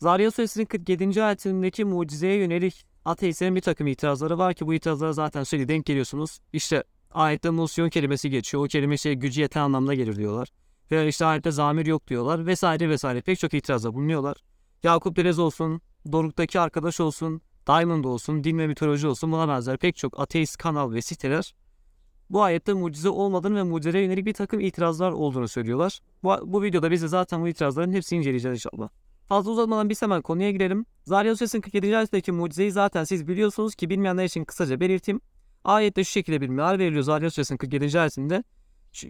Zarya Suresinin 47. ayetindeki mucizeye yönelik ateistlerin bir takım itirazları var ki bu itirazlara zaten sürekli denk geliyorsunuz. İşte ayette musyon kelimesi geçiyor. O kelime şey gücü yeten anlamda gelir diyorlar. Veya işte ayette zamir yok diyorlar vesaire vesaire pek çok itirazda bulunuyorlar. Yakup Derez olsun, Doruk'taki arkadaş olsun, Diamond olsun, din ve mitoloji olsun buna benzer pek çok ateist kanal ve siteler bu ayette mucize olmadığını ve mucizeye yönelik bir takım itirazlar olduğunu söylüyorlar. Bu, bu videoda biz de zaten bu itirazların hepsini inceleyeceğiz inşallah. Fazla uzatmadan biz hemen konuya girelim. Zarya Suresinin 47. ayetteki mucizeyi zaten siz biliyorsunuz ki bilmeyenler için kısaca belirteyim. Ayette şu şekilde bir meal veriliyor Zarya Suresinin 47. ayetinde.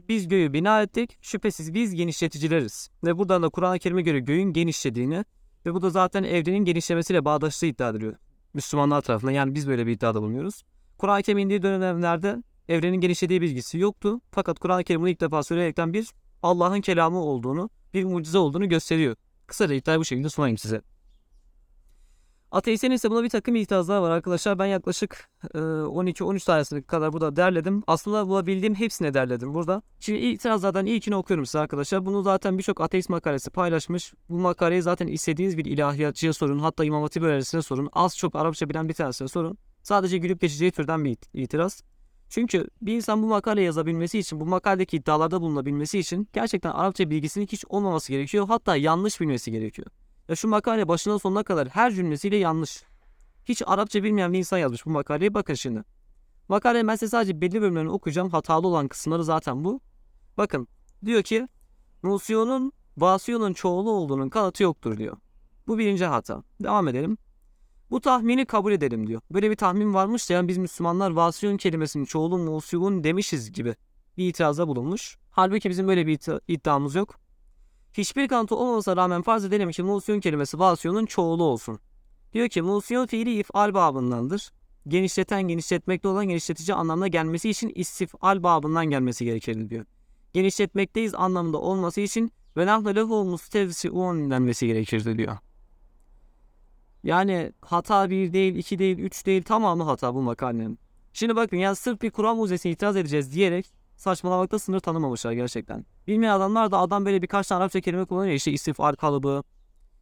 Biz göğü bina ettik, şüphesiz biz genişleticileriz. Ve buradan da Kur'an-ı Kerim'e göre göğün genişlediğini ve bu da zaten evrenin genişlemesiyle bağdaştığı iddia ediliyor. Müslümanlar tarafından yani biz böyle bir iddiada bulunuyoruz. Kur'an-ı Kerim indiği dönemlerde evrenin genişlediği bilgisi yoktu. Fakat Kur'an-ı Kerim bunu ilk defa söyleyerekten bir Allah'ın kelamı olduğunu, bir mucize olduğunu gösteriyor. Kısaca iddiayı bu şekilde sunayım size. Ateistlerin ise buna bir takım itirazlar var arkadaşlar. Ben yaklaşık e, 12-13 tanesine kadar burada derledim. Aslında bulabildiğim hepsini derledim burada. Şimdi itirazlardan ilkini okuyorum size arkadaşlar. Bunu zaten birçok ateist makalesi paylaşmış. Bu makaleyi zaten istediğiniz bir ilahiyatçıya sorun. Hatta İmam Hatip öğrencisine sorun. Az çok Arapça bilen bir tanesine sorun. Sadece gülüp geçeceği türden bir itiraz. Çünkü bir insan bu makale yazabilmesi için, bu makaledeki iddialarda bulunabilmesi için gerçekten Arapça bilgisinin hiç olmaması gerekiyor. Hatta yanlış bilmesi gerekiyor. Ya şu makale başına sonuna kadar her cümlesiyle yanlış. Hiç Arapça bilmeyen bir insan yazmış bu makaleye bakın şimdi. Makale ben size sadece belli bölümlerini okuyacağım. Hatalı olan kısımları zaten bu. Bakın diyor ki Nusiyon'un Vasiyon'un çoğulu olduğunun kanıtı yoktur diyor. Bu birinci hata. Devam edelim. Bu tahmini kabul edelim diyor. Böyle bir tahmin varmış da yani biz Müslümanlar Vasiyon kelimesinin çoğulu Musiyun demişiz gibi bir itirazda bulunmuş. Halbuki bizim böyle bir iddiamız yok. Hiçbir kanıtı olmamasına rağmen farz edelim ki Musiyun kelimesi Vasiyon'un çoğulu olsun. Diyor ki Musiyon fiili ifal babındandır. Genişleten genişletmekte olan genişletici anlamına gelmesi için istifal babından gelmesi gerekir diyor. Genişletmekteyiz anlamında olması için ve nahnu lehu mustevsiun denmesi gerekirdi diyor. Yani hata bir değil, iki değil, üç değil tamamı hata bu makalenin. Şimdi bakın yani sırf bir Kur'an mucizesine itiraz edeceğiz diyerek saçmalamakta sınır tanımamışlar gerçekten. Bilmeyen adamlar da adam böyle birkaç tane Arapça kelime kullanıyor. İşte istifal kalıbı,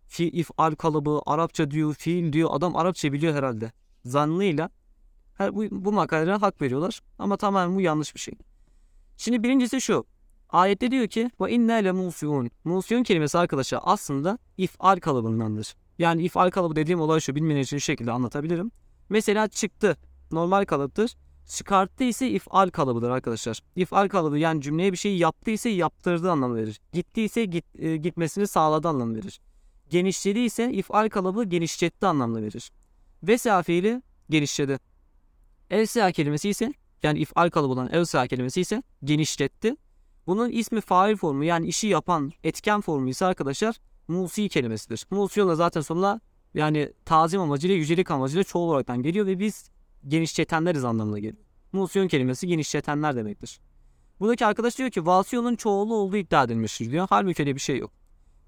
fi ifal kalıbı, Arapça diyor, fiil diyor. Adam Arapça biliyor herhalde. Zannıyla her, bu, bu makalelere hak veriyorlar. Ama tamamen bu yanlış bir şey. Şimdi birincisi şu. Ayette diyor ki ve inne le musiyun. Musiyun kelimesi arkadaşlar aslında ifal kalıbındandır. Yani ifal kalıbı dediğim olay şu bilmeyen için şu şekilde anlatabilirim. Mesela çıktı normal kalıptır. Çıkarttı ise ifal kalıbıdır arkadaşlar. İfal kalıbı yani cümleye bir şey yaptı ise yaptırdığı anlamı verir. Gitti ise git, e, gitmesini sağladı anlamı verir. Genişledi ise ifal kalıbı genişletti anlamını verir. Vesa fiili genişledi. Elsa kelimesi ise yani ifal kalıbı olan elsa kelimesi ise genişletti. Bunun ismi fail formu yani işi yapan etken formu ise arkadaşlar musi kelimesidir. Musi da zaten sonuna yani tazim amacıyla yücelik amacıyla çoğul olaraktan geliyor ve biz genişletenleriz anlamına geliyor. Musyon kelimesi genişletenler demektir. Buradaki arkadaş diyor ki vasiyonun çoğulu olduğu iddia edilmiştir diyor. Halbuki öyle bir şey yok.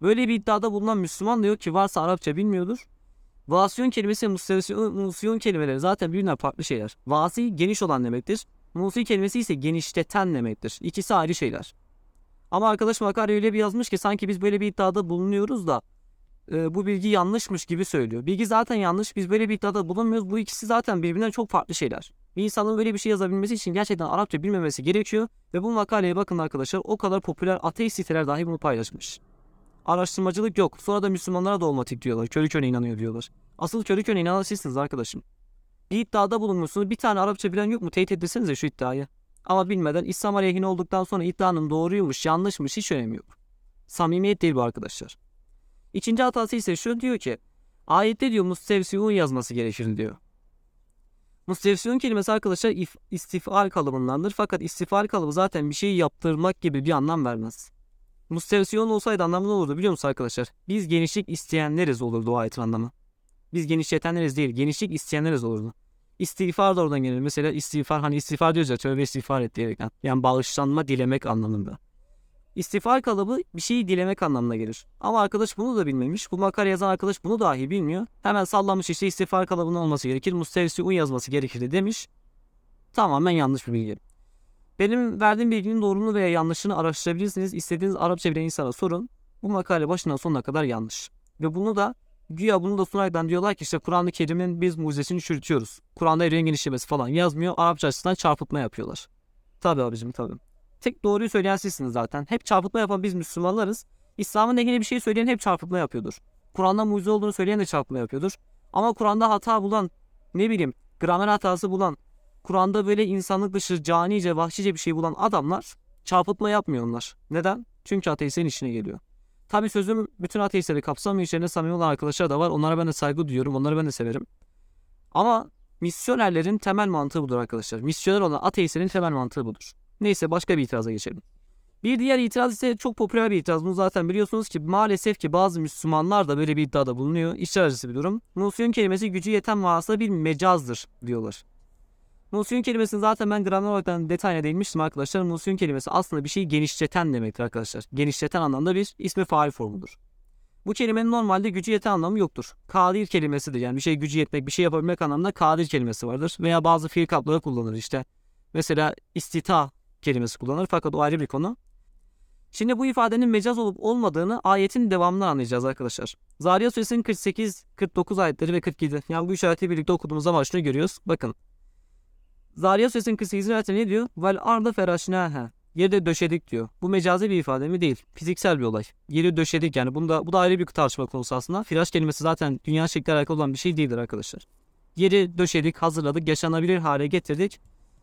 Böyle bir iddiada bulunan Müslüman diyor ki varsa Arapça bilmiyordur. Vasiyon kelimesi musyon kelimeleri zaten birbirinden farklı şeyler. Vasi geniş olan demektir. Musi kelimesi ise genişleten demektir. İkisi ayrı şeyler. Ama arkadaş makale öyle bir yazmış ki sanki biz böyle bir iddiada bulunuyoruz da e, bu bilgi yanlışmış gibi söylüyor. Bilgi zaten yanlış. Biz böyle bir iddiada bulunmuyoruz. Bu ikisi zaten birbirinden çok farklı şeyler. Bir insanın böyle bir şey yazabilmesi için gerçekten Arapça bilmemesi gerekiyor. Ve bu makaleye bakın arkadaşlar o kadar popüler ateist siteler dahi bunu paylaşmış. Araştırmacılık yok. Sonra da Müslümanlara dogmatik diyorlar. Körü körüne inanıyor diyorlar. Asıl körü körüne inanan sizsiniz arkadaşım. Bir iddiada bulunmuşsunuz. Bir tane Arapça bilen yok mu? Teyit etsenize şu iddiayı. Ama bilmeden İslam aleyhine olduktan sonra iddianın doğruymuş, yanlışmış hiç önemi yok. Samimiyet değil bu arkadaşlar. İkinci hatası ise şu diyor ki ayette diyor mustevsiyun yazması gerekir diyor. Mustevsiyun kelimesi arkadaşlar if, istifal kalıbındandır. Fakat istifal kalıbı zaten bir şeyi yaptırmak gibi bir anlam vermez. Mustevsiyon olsaydı anlamı ne olurdu biliyor musunuz arkadaşlar? Biz genişlik isteyenleriz olurdu o ayetin anlamı. Biz genişletenleriz değil, genişlik isteyenleriz olurdu. İstiğfar da oradan gelir. Mesela istiğfar hani istiğfar diyoruz ya tövbe istiğfar et diyerekten. Yani bağışlanma dilemek anlamında. İstiğfar kalıbı bir şeyi dilemek anlamına gelir. Ama arkadaş bunu da bilmemiş. Bu makale yazan arkadaş bunu dahi bilmiyor. Hemen sallamış işte istiğfar kalıbının olması gerekir. Mustevsi un yazması gerekir demiş. Tamamen yanlış bir bilgi. Benim verdiğim bilginin doğruluğunu veya yanlışını araştırabilirsiniz. İstediğiniz Arapça bilen insana sorun. Bu makale başından sonuna kadar yanlış. Ve bunu da Güya bunu da sunaraktan diyorlar ki işte Kur'an-ı Kerim'in biz mucizesini çürütüyoruz. Kur'an'da evrenin genişlemesi falan yazmıyor. Arapça açısından çarpıtma yapıyorlar. Tabi abicim tabi. Tek doğruyu söyleyen sizsiniz zaten. Hep çarpıtma yapan biz Müslümanlarız. İslam'ın ilgili bir şey söyleyen hep çarpıtma yapıyordur. Kur'an'da mucize olduğunu söyleyen de çarpıtma yapıyordur. Ama Kur'an'da hata bulan, ne bileyim gramer hatası bulan, Kur'an'da böyle insanlık dışı, canice, vahşice bir şey bulan adamlar çarpıtma yapmıyor onlar. Neden? Çünkü ateistlerin işine geliyor. Tabi sözüm bütün ateistleri kapsamıyor. İçlerinde samimi olan arkadaşlar da var. Onlara ben de saygı duyuyorum. Onları ben de severim. Ama misyonerlerin temel mantığı budur arkadaşlar. Misyoner olan ateistlerin temel mantığı budur. Neyse başka bir itiraza geçelim. Bir diğer itiraz ise çok popüler bir itiraz. Bunu zaten biliyorsunuz ki maalesef ki bazı Müslümanlar da böyle bir iddiada bulunuyor. İşler acısı bir durum. Musyon kelimesi gücü yeten manasında bir mecazdır diyorlar. Musyon kelimesini zaten ben gramer olarak detayına değinmiştim arkadaşlar. Musyon kelimesi aslında bir şeyi genişleten demektir arkadaşlar. Genişleten anlamda bir ismi fail formudur. Bu kelimenin normalde gücü yeten anlamı yoktur. Kadir kelimesidir. Yani bir şey gücü yetmek, bir şey yapabilmek anlamında kadir kelimesi vardır. Veya bazı fiil kapları kullanır işte. Mesela istita kelimesi kullanır fakat o ayrı bir konu. Şimdi bu ifadenin mecaz olup olmadığını ayetin devamından anlayacağız arkadaşlar. Zariyat suresinin 48, 49 ayetleri ve 47. Yani bu işareti birlikte okuduğumuz zaman şunu görüyoruz. Bakın. Zariyat suresinin 48. ayetinde ne diyor? Vel arda feraşnaha. Yerde döşedik diyor. Bu mecazi bir ifade mi? Değil. Fiziksel bir olay. Yeri döşedik yani. Bunda, bu da ayrı bir tartışma konusu aslında. Firaş kelimesi zaten dünya şekli alakalı olan bir şey değildir arkadaşlar. Yeri döşedik, hazırladık, yaşanabilir hale getirdik.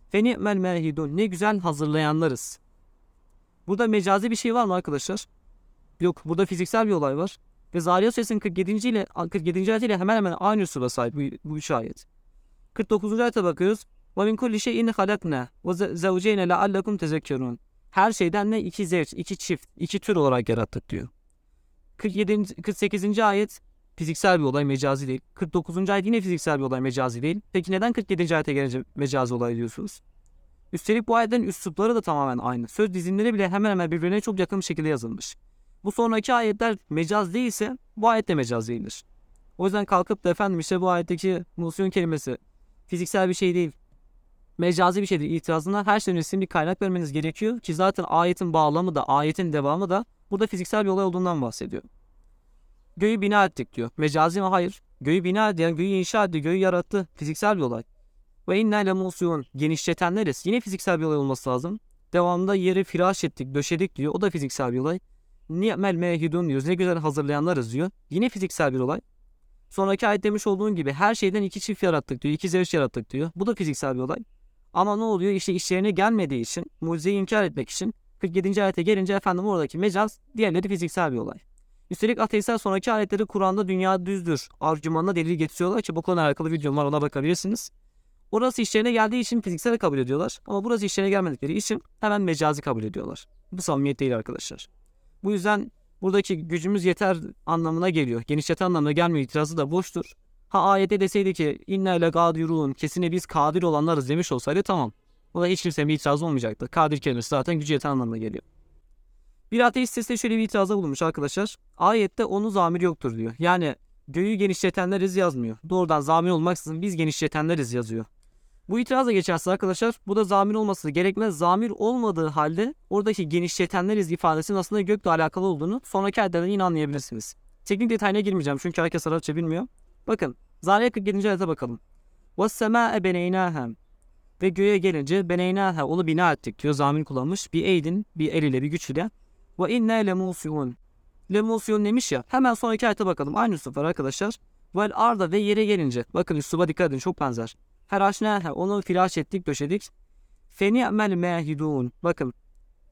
Feni mel merhidun. Ne güzel hazırlayanlarız. Burada mecazi bir şey var mı arkadaşlar? Yok. Burada fiziksel bir olay var. Ve Zariyat Suresinin 47. ile 47. ayetiyle hemen hemen aynı üsluba sahip bu, bu üç ayet. 49. ayete bakıyoruz. Ve min kulli şeyin halakna ve zevceyne leallekum tezekkerun. Her şeyden ne iki zevç, iki çift, iki tür olarak yarattık diyor. 47. 48. ayet fiziksel bir olay mecazi değil. 49. ayet yine fiziksel bir olay mecazi değil. Peki neden 47. ayete gelince mecazi olay diyorsunuz? Üstelik bu ayetlerin üslupları da tamamen aynı. Söz dizimleri bile hemen hemen birbirine çok yakın bir şekilde yazılmış. Bu sonraki ayetler mecaz değilse bu ayet de mecaz değildir. O yüzden kalkıp da efendim işte bu ayetteki musyon kelimesi fiziksel bir şey değil. Mecazi bir şeydir itirazına her şeyin için bir kaynak vermeniz gerekiyor ki zaten ayetin bağlamı da ayetin devamı da burada fiziksel bir olay olduğundan bahsediyor. Göğü bina ettik diyor. Mecazi mi? Hayır. Göğü bina etti. Yani göğü inşa etti. Göğü yarattı. Fiziksel bir olay. Ve inna ile musyon. Genişletenleriz. Yine fiziksel bir olay olması lazım. Devamında yeri firaş ettik, döşedik diyor. O da fiziksel bir olay. Ni'mel mehidun diyoruz. Ne güzel hazırlayanlarız diyor. Yine fiziksel bir olay. Sonraki ayet demiş olduğun gibi her şeyden iki çift yarattık diyor. iki zevç yarattık diyor. Bu da fiziksel bir olay. Ama ne oluyor? İşte işlerine gelmediği için, mucizeyi inkar etmek için 47. ayete gelince efendim oradaki mecaz diğerleri fiziksel bir olay. Üstelik ateistler sonraki ayetleri Kur'an'da dünya düzdür argümanına delil getiriyorlar ki bu konuyla alakalı videom var ona bakabilirsiniz. Orası işlerine geldiği için fiziksel kabul ediyorlar. Ama burası işlerine gelmedikleri için hemen mecazi kabul ediyorlar. Bu samimiyet değil arkadaşlar. Bu yüzden buradaki gücümüz yeter anlamına geliyor. Genişleten anlamına gelmiyor. İtirazı da boştur. Ha ayette deseydi ki inna ile kadirun kesine biz kadir olanlarız demiş olsaydı tamam. O da hiç kimsenin bir itirazı olmayacaktı. Kadir kelimesi zaten gücü yeten anlamına geliyor. Bir ateist sesle şöyle bir itirazda bulunmuş arkadaşlar. Ayette onu zamir yoktur diyor. Yani göğü genişletenleriz yazmıyor. Doğrudan zamir olmaksızın biz genişletenleriz yazıyor. Bu itirazla geçerse arkadaşlar bu da zamir olması gerekmez. Zamir olmadığı halde oradaki genişletenleriz ifadesinin aslında gökle alakalı olduğunu sonraki ayetlerden yine anlayabilirsiniz. Teknik detayına girmeyeceğim çünkü herkes Arapça bilmiyor. Bakın Zariyat 47. ayete bakalım. وَالسَّمَاءَ بَنَيْنَاهَا Ve göğe gelince beneynâhe onu bina ettik diyor. Zamir kullanmış. Bir eydin, bir el ile, bir güç ile. Ve inne lemusiyun. Lemusiyun demiş ya. Hemen sonraki ayete bakalım. Aynı üslup var arkadaşlar. Vel arda ve yere gelince. Bakın üsluba dikkat edin. Çok benzer. Feraşnâhe. Onu firaş ettik, döşedik. Feni'mel mehidun. Bakın.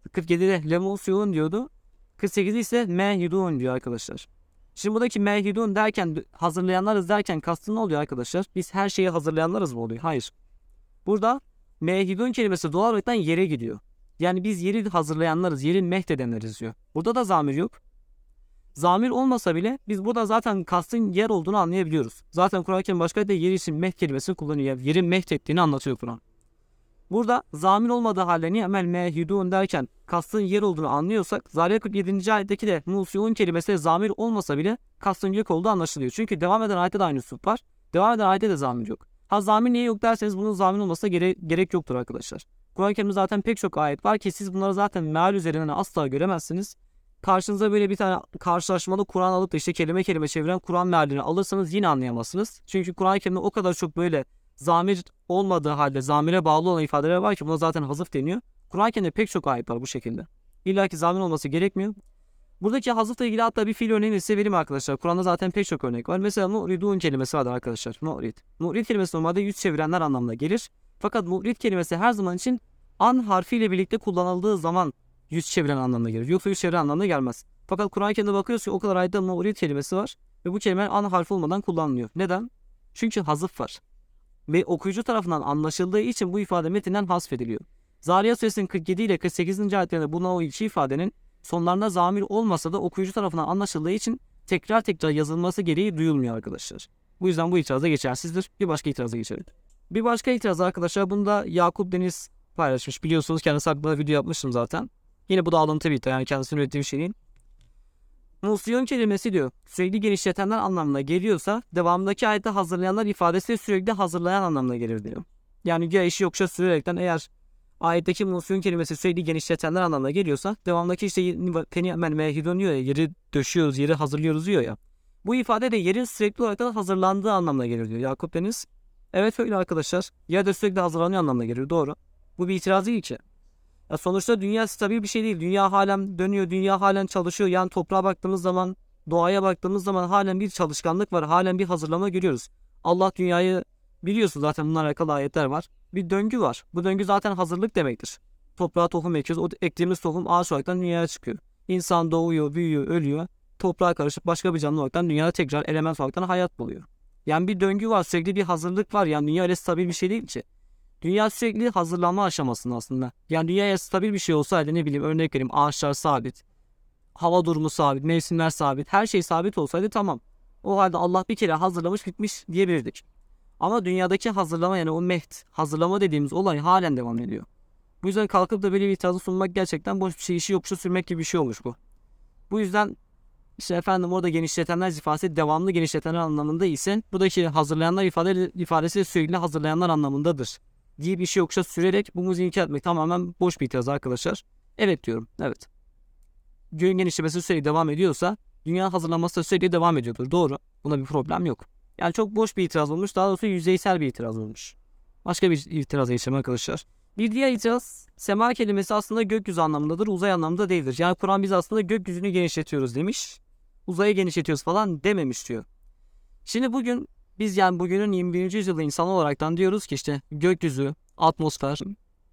47'de lemusiyun diyordu. 48'de ise mehidun diyor arkadaşlar. Şimdi buradaki mehidun derken hazırlayanlarız derken kastı ne oluyor arkadaşlar? Biz her şeyi hazırlayanlarız mı oluyor? Hayır. Burada mehidun kelimesi doğal olarak yere gidiyor. Yani biz yeri hazırlayanlarız, yeri mehdedenleriz diyor. Burada da zamir yok. Zamir olmasa bile biz burada zaten kastın yer olduğunu anlayabiliyoruz. Zaten Kur'an-ı Kerim başka bir yer için mehd kelimesini kullanıyor. Yerin mehd ettiğini anlatıyor Kur'an. Burada zamir olmadığı halde ni'mel mehidun derken kastın yer olduğunu anlıyorsak Zariyat 47. ayetteki de musiyun kelimesi zamir olmasa bile kastın yok olduğu anlaşılıyor. Çünkü devam eden ayette de aynı üslup var. Devam eden ayette de zamir yok. Ha zamir niye yok derseniz bunun zamir olmasına gere gerek yoktur arkadaşlar. Kur'an-ı Kerim'de zaten pek çok ayet var ki siz bunları zaten meal üzerinden asla göremezsiniz. karşınıza böyle bir tane karşılaşmalı Kur'an alıp da işte kelime kelime çeviren Kur'an meallerini alırsanız yine anlayamazsınız. Çünkü Kur'an-ı Kerim'de o kadar çok böyle zamir olmadığı halde zamire bağlı olan ifadeler var ki buna zaten hazıf deniyor. Kerim'de pek çok ayet var bu şekilde. İlla ki zamir olması gerekmiyor. Buradaki hazıfla ilgili hatta bir fiil örneğini size vereyim arkadaşlar. Kur'an'da zaten pek çok örnek var. Mesela mu'ridun kelimesi vardır arkadaşlar. Mu'rid. Mu'rid kelimesi normalde yüz çevirenler anlamına gelir. Fakat mu'rid kelimesi her zaman için an harfiyle birlikte kullanıldığı zaman yüz çeviren anlamına gelir. Yoksa yüz çeviren anlamına gelmez. Fakat Kur'an-ı Kerim'de bakıyoruz ki o kadar ayette mu'rid kelimesi var. Ve bu kelime an harfi olmadan kullanılıyor. Neden? Çünkü hazıf var. Ve okuyucu tarafından anlaşıldığı için bu ifade metinden hasfediliyor. Zariyat suresinin 47 ile 48. ayetlerinde bulunan o iki ifadenin sonlarında zamir olmasa da okuyucu tarafından anlaşıldığı için tekrar tekrar yazılması gereği duyulmuyor arkadaşlar. Bu yüzden bu itiraz da geçersizdir. Bir başka itiraza geçelim. Bir başka itiraz arkadaşlar bunu da Yakup Deniz paylaşmış. Biliyorsunuz kendisi hakkında video yapmıştım zaten. Yine bu da alıntı bir yani kendisinin ürettiği bir şey değil. Musliyon kelimesi diyor sürekli genişletenler anlamına geliyorsa devamındaki ayette hazırlayanlar ifadesi sürekli hazırlayan anlamına gelir diyor. Yani ya işi yoksa sürerekten eğer ayetteki musliyon kelimesi sürekli genişletenler anlamına geliyorsa devamındaki işte peniyamen mehidon diyor ya yeri döşüyoruz yeri hazırlıyoruz diyor ya. Bu ifade de yerin sürekli olarak da hazırlandığı anlamına gelir diyor Yakup Deniz. Evet öyle arkadaşlar. Yer de sürekli hazırlanıyor anlamına geliyor doğru. Bu bir itiraz değil ki. Ya sonuçta dünya stabil bir şey değil. Dünya halen dönüyor, dünya halen çalışıyor. Yani toprağa baktığımız zaman, doğaya baktığımız zaman halen bir çalışkanlık var. Halen bir hazırlama görüyoruz. Allah dünyayı biliyorsun zaten bununla alakalı ayetler var. Bir döngü var. Bu döngü zaten hazırlık demektir. Toprağa tohum ekiyoruz. O ektiğimiz tohum ağaç olarak dünyaya çıkıyor. İnsan doğuyor, büyüyor, ölüyor. Toprağa karışıp başka bir canlı olarak dünyada tekrar element olarak hayat buluyor. Yani bir döngü var, sürekli bir hazırlık var. Yani dünya öyle stabil bir şey değil ki. Dünya sürekli hazırlanma aşamasında aslında. Yani dünyaya stabil bir şey olsaydı ne bileyim örnek vereyim ağaçlar sabit. Hava durumu sabit, mevsimler sabit, her şey sabit olsaydı tamam. O halde Allah bir kere hazırlamış bitmiş diyebilirdik. Ama dünyadaki hazırlama yani o mehd, hazırlama dediğimiz olay halen devam ediyor. Bu yüzden kalkıp da böyle bir itirazı sunmak gerçekten boş bir şey işi yokuşa sürmek gibi bir şey olmuş bu. Bu yüzden işte efendim orada genişletenler ifadesi devamlı genişletenler anlamında ise buradaki hazırlayanlar ifade, ifadesi sürekli hazırlayanlar anlamındadır diye bir şey yoksa sürerek bu muziği inkar etmek tamamen boş bir itiraz arkadaşlar. Evet diyorum. Evet. Göğün genişlemesi sürekli devam ediyorsa dünya hazırlanması da devam ediyordur. Doğru. Buna bir problem yok. Yani çok boş bir itiraz olmuş. Daha doğrusu yüzeysel bir itiraz olmuş. Başka bir itiraz geçelim arkadaşlar. Bir diğer itiraz sema kelimesi aslında gökyüzü anlamındadır. Uzay anlamında değildir. Yani Kur'an biz aslında gökyüzünü genişletiyoruz demiş. Uzayı genişletiyoruz falan dememiş diyor. Şimdi bugün biz yani bugünün 21. yüzyılı insan olaraktan diyoruz ki işte gökyüzü, atmosfer,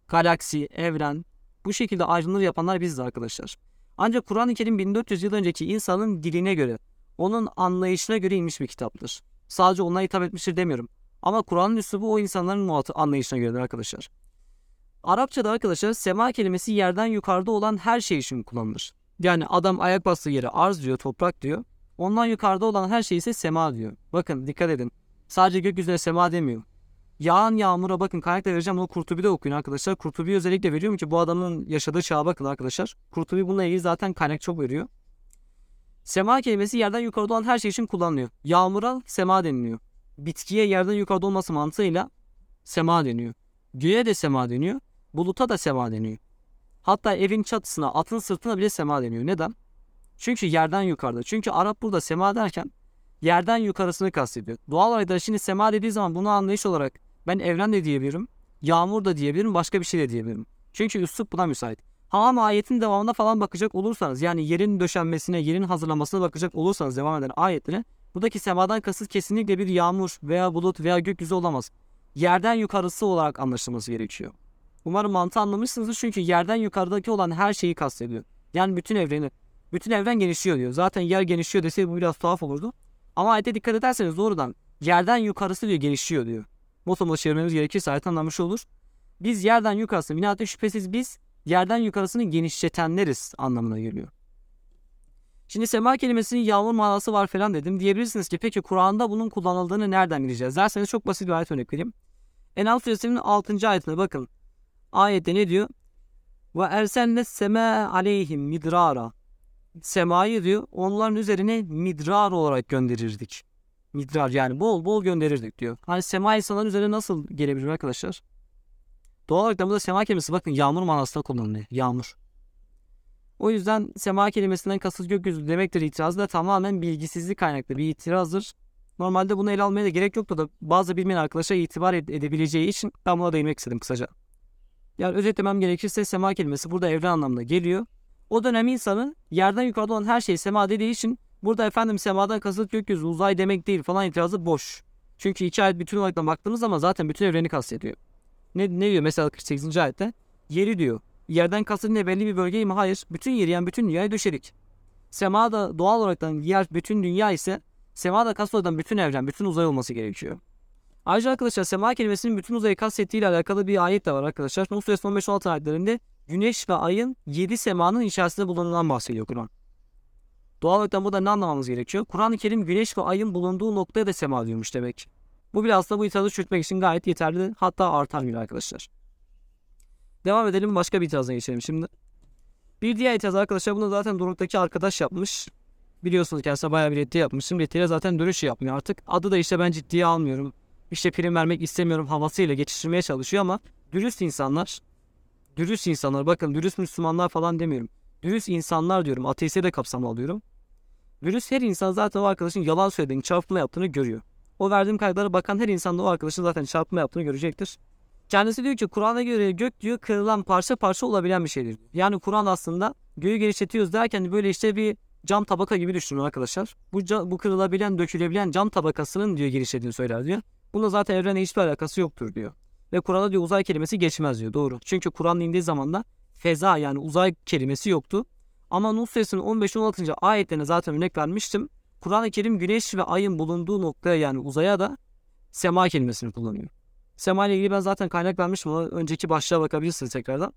galaksi, evren bu şekilde ayrımları yapanlar biziz arkadaşlar. Ancak Kur'an-ı Kerim 1400 yıl önceki insanın diline göre, onun anlayışına göre inmiş bir kitaptır. Sadece ona hitap etmiştir demiyorum. Ama Kur'an'ın üslubu o insanların anlayışına göredir arkadaşlar. Arapçada arkadaşlar sema kelimesi yerden yukarıda olan her şey için kullanılır. Yani adam ayak bastığı yere arz diyor, toprak diyor. Ondan yukarıda olan her şey ise sema diyor. Bakın dikkat edin. Sadece gökyüzüne sema demiyor. Yağan yağmura bakın kaynakta vereceğim onu Kurtubi'de okuyun arkadaşlar. Kurtubi özellikle veriyorum ki bu adamın yaşadığı çağa bakın arkadaşlar. Kurtubi bununla ilgili zaten kaynak çok veriyor. Sema kelimesi yerden yukarıda olan her şey için kullanılıyor. Yağmura sema deniliyor. Bitkiye yerden yukarıda olması mantığıyla sema deniyor. Göğe de sema deniyor. Buluta da sema deniyor. Hatta evin çatısına, atın sırtına bile sema deniyor. Neden? Çünkü yerden yukarıda. Çünkü Arap burada sema derken yerden yukarısını kastediyor. Doğal olarak da şimdi sema dediği zaman bunu anlayış olarak ben evren de diyebilirim. Yağmur da diyebilirim. Başka bir şey de diyebilirim. Çünkü üslup buna müsait. Ha ama ayetin devamına falan bakacak olursanız yani yerin döşenmesine, yerin hazırlamasına bakacak olursanız devam eden ayetlere buradaki semadan kasıt kesinlikle bir yağmur veya bulut veya gökyüzü olamaz. Yerden yukarısı olarak anlaşılması gerekiyor. Umarım mantığı anlamışsınızdır çünkü yerden yukarıdaki olan her şeyi kastediyor. Yani bütün evreni. Bütün evren genişliyor diyor. Zaten yer genişliyor deseydi bu biraz tuhaf olurdu. Ama ayete dikkat ederseniz doğrudan yerden yukarısı diyor genişliyor diyor. Motomla çevirmemiz gerekirse ayet anlamış olur. Biz yerden yukarısı, binaate şüphesiz biz yerden yukarısını genişletenleriz anlamına geliyor. Şimdi sema kelimesinin yağmur manası var falan dedim. Diyebilirsiniz ki peki Kur'an'da bunun kullanıldığını nereden bileceğiz? Derseniz çok basit bir ayet örnek vereyim. Enal suresinin 6. ayetine bakın. Ayette ne diyor? Ve ersenne sema aleyhim midrara semayı diyor onların üzerine midrar olarak gönderirdik. Midrar yani bol bol gönderirdik diyor. Hani sema insanların üzerine nasıl gelebilir arkadaşlar? Doğal olarak da burada sema kelimesi bakın yağmur manasında kullanılıyor. Yağmur. O yüzden sema kelimesinden kasıt gökyüzü demektir itirazı da tamamen bilgisizlik kaynaklı bir itirazdır. Normalde bunu ele almaya da gerek yoktu da bazı bilmeyen arkadaşa itibar ed- edebileceği için ben buna değinmek istedim kısaca. Yani özetlemem gerekirse sema kelimesi burada evren anlamına geliyor. O dönem insanı yerden yukarıda olan her şey sema dediği için burada efendim semadan kasıt gökyüzü uzay demek değil falan itirazı boş. Çünkü iki ayet bütün olarak baktığımız zaman zaten bütün evreni kastediyor. Ne, ne diyor mesela 48. ayette? Yeri diyor. Yerden kasıt ne belli bir bölgeyi mi? Hayır. Bütün yeri yani bütün dünyayı döşedik. Sema da doğal olaraktan yer bütün dünya ise sema da kasıt bütün evren, bütün uzay olması gerekiyor. Ayrıca arkadaşlar sema kelimesinin bütün uzayı kastettiği ile alakalı bir ayet de var arkadaşlar. Nuh Suresi 15-16 ayetlerinde güneş ve ayın 7 semanın içerisinde bulunan bahsediyor Kur'an. Doğal olarak burada ne anlamamız gerekiyor? Kur'an-ı Kerim güneş ve ayın bulunduğu noktaya da sema diyormuş demek. Bu bile aslında bu itirazı çürütmek için gayet yeterli. Hatta artar bile arkadaşlar. Devam edelim başka bir itirazına geçelim şimdi. Bir diğer itiraz arkadaşlar bunu zaten Doruk'taki arkadaş yapmış. Biliyorsunuz kendisine bayağı bir reddi yapmışım. Reddiyle zaten dönüş yapmıyor artık. Adı da işte ben ciddiye almıyorum. İşte prim vermek istemiyorum havasıyla geçiştirmeye çalışıyor ama dürüst insanlar, dürüst insanlar bakın dürüst Müslümanlar falan demiyorum. Dürüst insanlar diyorum. Ateiste de kapsamlı alıyorum. Dürüst her insan zaten o arkadaşın yalan söylediğini, çarpma yaptığını görüyor. O verdiğim kayıtlara bakan her insan da o arkadaşın zaten çarpma yaptığını görecektir. Kendisi diyor ki Kur'an'a göre gök diyor kırılan parça parça olabilen bir şeydir. Yani Kur'an aslında göğü genişletiyoruz derken böyle işte bir cam tabaka gibi düşünün arkadaşlar. Bu, bu kırılabilen, dökülebilen cam tabakasının diyor genişlediğini söyler diyor. Bunda zaten evrenle hiçbir alakası yoktur diyor. Ve Kur'an'a diyor uzay kelimesi geçmez diyor. Doğru. Çünkü Kur'an indiği zaman da feza yani uzay kelimesi yoktu. Ama Nuh Suresinin 15-16. ayetlerine zaten örnek vermiştim. Kur'an-ı Kerim güneş ve ayın bulunduğu noktaya yani uzaya da sema kelimesini kullanıyor. Sema ile ilgili ben zaten kaynak vermiştim ama önceki başlığa bakabilirsiniz tekrardan.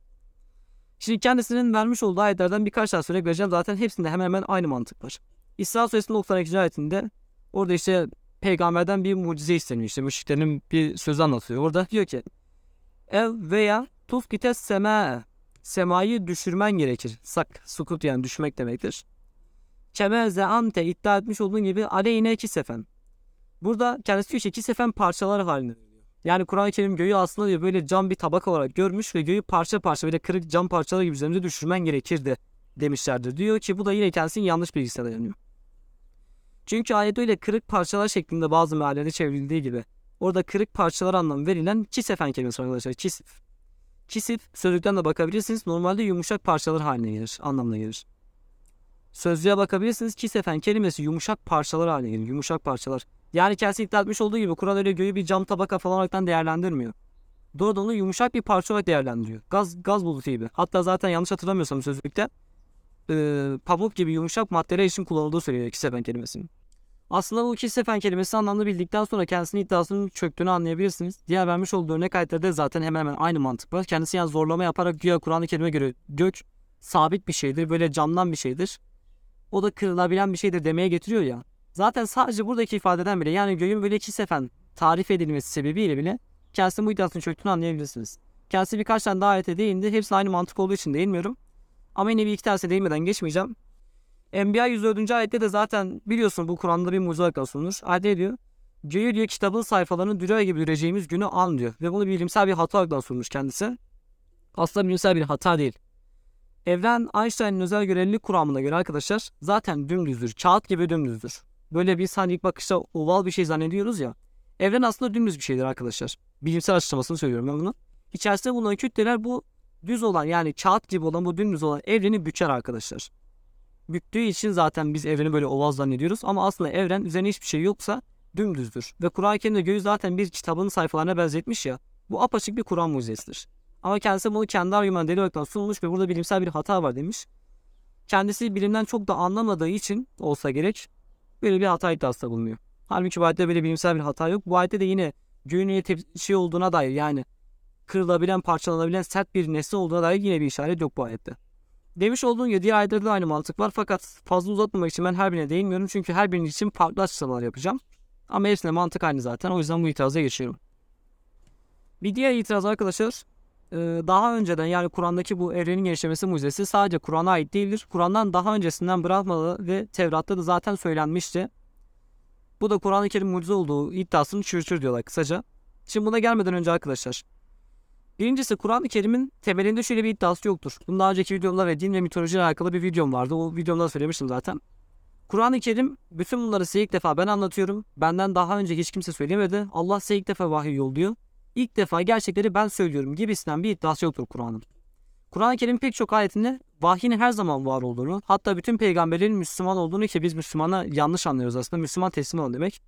Şimdi kendisinin vermiş olduğu ayetlerden birkaç tane örnek vereceğim. Zaten hepsinde hemen hemen aynı mantık var. İsra suresinin 92. ayetinde orada işte peygamberden bir mucize isteniyor. İşte müşriklerin bir sözü anlatıyor. Orada diyor ki ev veya tufkite sema semayı düşürmen gerekir. Sak, sukut yani düşmek demektir. Keme zeante iddia etmiş olduğun gibi aleyhine iki sefen. Burada kendisi diyor ki iki sefen parçalar halinde. Yani Kur'an-ı Kerim göğü aslında diyor böyle cam bir tabaka olarak görmüş ve göğü parça parça böyle kırık cam parçaları gibi üzerinde düşürmen gerekirdi demişlerdir. Diyor ki bu da yine kendisinin yanlış bilgisine dayanıyor. Çünkü ayet öyle kırık parçalar şeklinde bazı meallerde çevrildiği gibi orada kırık parçalar anlamı verilen kisefen kelimesi var arkadaşlar. Kisif. Kisif sözlükten de bakabilirsiniz. Normalde yumuşak parçalar haline gelir. Anlamına gelir. Sözlüğe bakabilirsiniz. Kisefen kelimesi yumuşak parçalar haline gelir. Yumuşak parçalar. Yani kendisi iddia etmiş olduğu gibi Kur'an öyle göğü bir cam tabaka falan olarak değerlendirmiyor. Doğrudan onu yumuşak bir parça olarak değerlendiriyor. Gaz gaz bulutu gibi. Hatta zaten yanlış hatırlamıyorsam sözlükte e, pamuk gibi yumuşak maddeler için kullanıldığı söylüyor kisefen kelimesinin. Aslında bu kisefen kelimesi anlamını bildikten sonra kendisinin iddiasının çöktüğünü anlayabilirsiniz. Diğer vermiş olduğu örnek ayetlerde zaten hemen hemen aynı mantık var. Kendisi yani zorlama yaparak güya Kur'an-ı Kerim'e göre gök sabit bir şeydir. Böyle camdan bir şeydir. O da kırılabilen bir şeydir demeye getiriyor ya. Zaten sadece buradaki ifadeden bile yani göğün böyle iki sefen tarif edilmesi sebebiyle bile kendisinin bu iddiasının çöktüğünü anlayabilirsiniz. Kendisi birkaç tane daha ayete değindi. Hepsi aynı mantık olduğu için değinmiyorum. Ama yine bir iki tanesine değinmeden geçmeyeceğim. Enbiya 104. ayette de zaten biliyorsun bu Kur'an'da bir mucize olarak sunulur. Ayette diyor. Göğü diyor kitabın sayfalarını dürüye gibi düreceğimiz günü an diyor. Ve bunu bilimsel bir hata olarak sunmuş kendisi. Aslında bilimsel bir hata değil. Evren Einstein'ın özel görelilik kuramına göre arkadaşlar zaten dümdüzdür. Kağıt gibi dümdüzdür. Böyle bir hani ilk bakışta oval bir şey zannediyoruz ya. Evren aslında dümdüz bir şeydir arkadaşlar. Bilimsel açıklamasını söylüyorum ben bunu. İçerisinde bulunan kütleler bu düz olan yani kağıt gibi olan bu dümdüz olan evreni büker arkadaşlar. Büktüğü için zaten biz evreni böyle oval zannediyoruz ama aslında evren üzerine hiçbir şey yoksa dümdüzdür. Ve Kur'an-ı Kerim'de göğü zaten bir kitabın sayfalarına benzetmiş ya. Bu apaçık bir Kur'an mucizesidir. Ama kendisi bunu kendi argüman delil olarak sunmuş ve burada bilimsel bir hata var demiş. Kendisi bilimden çok da anlamadığı için olsa gerek böyle bir hata iddiasında bulunuyor. Halbuki bu ayette böyle bilimsel bir hata yok. Bu ayette de yine göğün şey olduğuna dair yani kırılabilen, parçalanabilen sert bir nesne olduğuna dair yine bir işaret yok bu ayette. Demiş olduğum gibi diğer de aynı mantık var fakat fazla uzatmamak için ben her birine değinmiyorum çünkü her birinin için farklı açıklamalar yapacağım. Ama hepsine mantık aynı zaten o yüzden bu itiraza geçiyorum. Bir diğer itiraz arkadaşlar e, daha önceden yani Kur'an'daki bu evrenin genişlemesi mucizesi sadece Kur'an'a ait değildir. Kur'an'dan daha öncesinden bırakmalı ve Tevrat'ta da zaten söylenmişti. Bu da Kur'an-ı Kerim mucize olduğu iddiasını çürütür diyorlar kısaca. Şimdi buna gelmeden önce arkadaşlar Birincisi Kur'an-ı Kerim'in temelinde şöyle bir iddiası yoktur. Bunun daha önceki videomda ve din ve mitoloji ile alakalı bir videom vardı. O videomda söylemiştim zaten. Kur'an-ı Kerim bütün bunları size ilk defa ben anlatıyorum. Benden daha önce hiç kimse söylemedi. Allah size ilk defa vahiy yolluyor. İlk defa gerçekleri ben söylüyorum gibisinden bir iddiası yoktur Kur'an'ın. Kur'an-ı Kerim pek çok ayetinde vahyin her zaman var olduğunu, hatta bütün peygamberlerin Müslüman olduğunu ki biz Müslümana yanlış anlıyoruz aslında. Müslüman teslim olun demek.